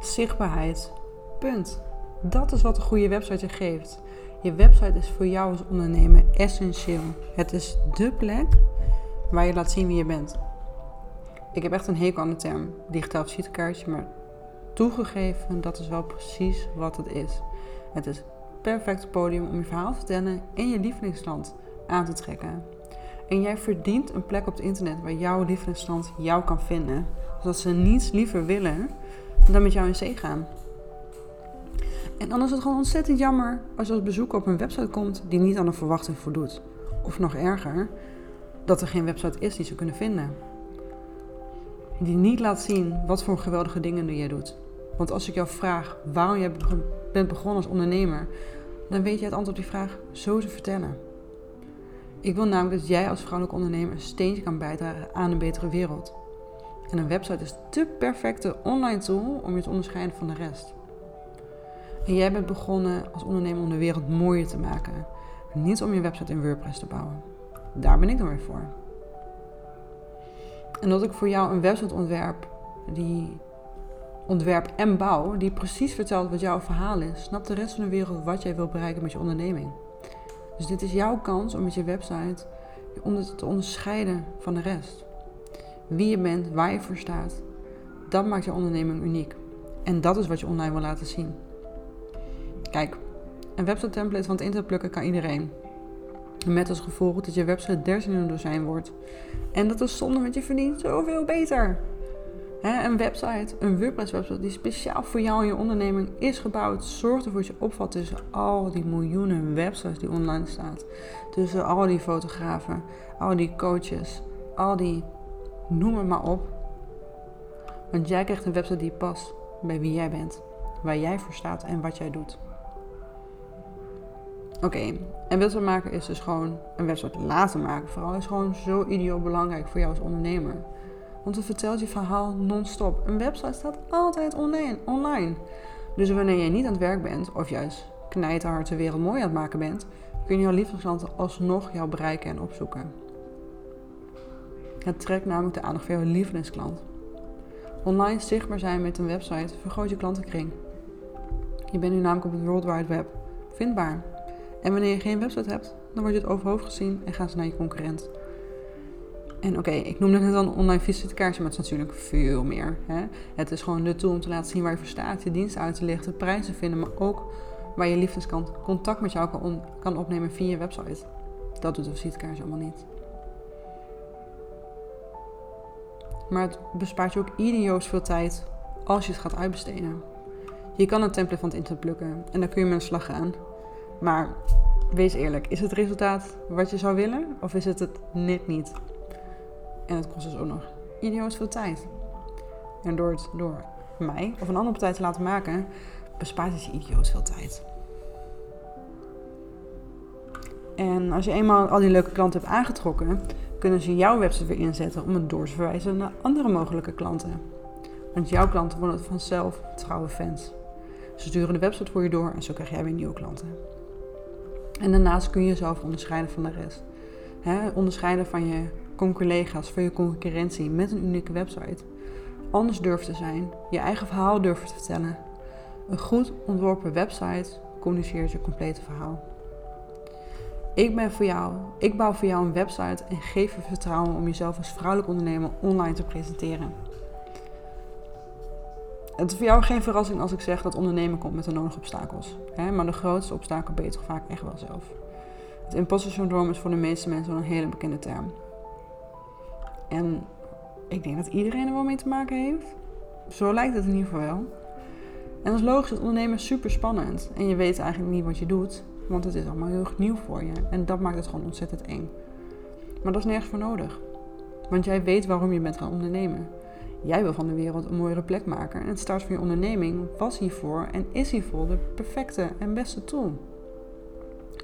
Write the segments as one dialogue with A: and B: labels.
A: zichtbaarheid. Punt. Dat is wat een goede website je geeft. Je website is voor jou als ondernemer essentieel. Het is dé plek waar je laat zien wie je bent. Ik heb echt een hekel aan de term digitaal visitekaartje, maar toegegeven, dat is wel precies wat het is. Het is het perfecte podium om je verhaal te vertellen en je lievelingsland aan te trekken. En jij verdient een plek op het internet waar jouw lievelingsland jou kan vinden. Zodat ze niets liever willen dan met jou in zee gaan. En dan is het gewoon ontzettend jammer als je als bezoeker op een website komt die niet aan de verwachting voldoet. Of nog erger, dat er geen website is die ze kunnen vinden. Die niet laat zien wat voor geweldige dingen jij doet. Want als ik jou vraag waarom jij bent begonnen als ondernemer, dan weet jij het antwoord op die vraag zo te vertellen. Ik wil namelijk dat jij als vrouwelijk ondernemer een steentje kan bijdragen aan een betere wereld. En een website is de perfecte online tool om je te onderscheiden van de rest. En jij bent begonnen als ondernemer om de wereld mooier te maken. Niet om je website in WordPress te bouwen. Daar ben ik dan weer voor. En dat ik voor jou een website ontwerp die ontwerp en bouw, die precies vertelt wat jouw verhaal is, snapt de rest van de wereld wat jij wil bereiken met je onderneming. Dus dit is jouw kans om met je website je te onderscheiden van de rest. Wie je bent, waar je voor staat, dat maakt je onderneming uniek. En dat is wat je online wil laten zien. Kijk, een website template van het internet plukken kan iedereen. Met als gevolg dat je website dertien in een dozijn wordt. En dat is zonde, want je verdient zoveel beter. een website, een WordPress website die speciaal voor jou en je onderneming is gebouwd, zorgt ervoor dat je opvalt tussen al die miljoenen websites die online staan. Tussen al die fotografen, al die coaches, al die, noem het maar op. Want jij krijgt een website die past bij wie jij bent, waar jij voor staat en wat jij doet. Oké, en website maken is dus gewoon een website laten maken. Vooral is gewoon zo idioot belangrijk voor jou als ondernemer. Want het vertelt je verhaal non-stop. Een website staat altijd online. Dus wanneer je niet aan het werk bent, of juist knijterhard de wereld mooi aan het maken bent, kun je jouw liefdesklanten alsnog jou bereiken en opzoeken. Het trekt namelijk de aandacht van jouw lievelingsklant. Online zichtbaar zijn met een website vergroot je klantenkring. Je bent nu namelijk op het World Wide Web vindbaar. En wanneer je geen website hebt, dan word je het overhoofd gezien en gaan ze naar je concurrent. En oké, ik noemde net al online visitekaartje, maar het is natuurlijk veel meer. Hè? Het is gewoon de tool om te laten zien waar je voor staat, je dienst uit te lichten, prijzen vinden, maar ook waar je liefdeskant contact met jou kan, kan opnemen via je website. Dat doet de visitekaartje allemaal niet. Maar het bespaart je ook idioos veel tijd als je het gaat uitbesteden. Je kan een template van het internet plukken en dan kun je met een slag gaan. Maar wees eerlijk, is het resultaat wat je zou willen of is het het net niet? En het kost dus ook nog idioot veel tijd. En door het door mij of een andere partij te laten maken, bespaart het je idioot veel tijd. En als je eenmaal al die leuke klanten hebt aangetrokken, kunnen ze jouw website weer inzetten om het door te verwijzen naar andere mogelijke klanten. Want jouw klanten worden vanzelf trouwe fans. Ze sturen de website voor je door en zo krijg jij weer nieuwe klanten. En daarnaast kun je jezelf onderscheiden van de rest. onderscheiden van je collega's, van je concurrentie met een unieke website. Anders durven te zijn, je eigen verhaal durven te vertellen. Een goed ontworpen website communiceert je complete verhaal. Ik ben voor jou, ik bouw voor jou een website en geef je vertrouwen om jezelf als vrouwelijk ondernemer online te presenteren. Het is voor jou geen verrassing als ik zeg dat ondernemen komt met de nodige obstakels. Hè? Maar de grootste obstakel ben je toch vaak echt wel zelf. Het imposter syndroom is voor de meeste mensen wel een hele bekende term. En ik denk dat iedereen er wel mee te maken heeft. Zo lijkt het in ieder geval wel. En als logisch, het ondernemen is super spannend. En je weet eigenlijk niet wat je doet, want het is allemaal heel nieuw voor je. En dat maakt het gewoon ontzettend eng. Maar dat is nergens voor nodig. Want jij weet waarom je bent gaan ondernemen. Jij wil van de wereld een mooiere plek maken en het start van je onderneming was hiervoor en is hiervoor de perfecte en beste tool.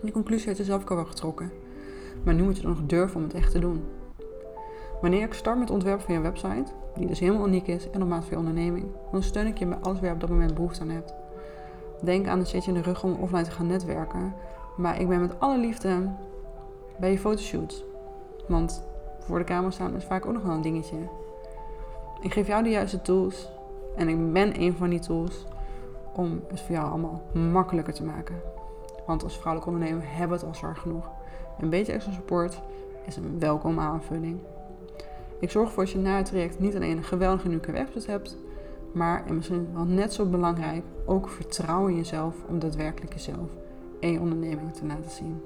A: Die conclusie had je zelf ook al wel getrokken. Maar nu moet je dan nog durven om het echt te doen. Wanneer ik start met het ontwerpen van je website, die dus helemaal uniek is en op maat voor je onderneming, dan steun ik je bij alles waar je op dat moment behoefte aan hebt. Denk aan een setje in de rug om offline te gaan netwerken. Maar ik ben met alle liefde bij je fotoshoots. Want voor de camera staan is vaak ook nog wel een dingetje. Ik geef jou de juiste tools En ik ben een van die tools om het voor jou allemaal makkelijker te maken. Want als vrouwelijke ondernemer hebben we het al zwaar genoeg. Een beetje extra support is een welkome aanvulling. Ik zorg ervoor dat je na het traject niet alleen een geweldige unieke website hebt, maar en misschien wel net zo belangrijk, ook vertrouwen in jezelf om daadwerkelijk jezelf en je onderneming te laten zien.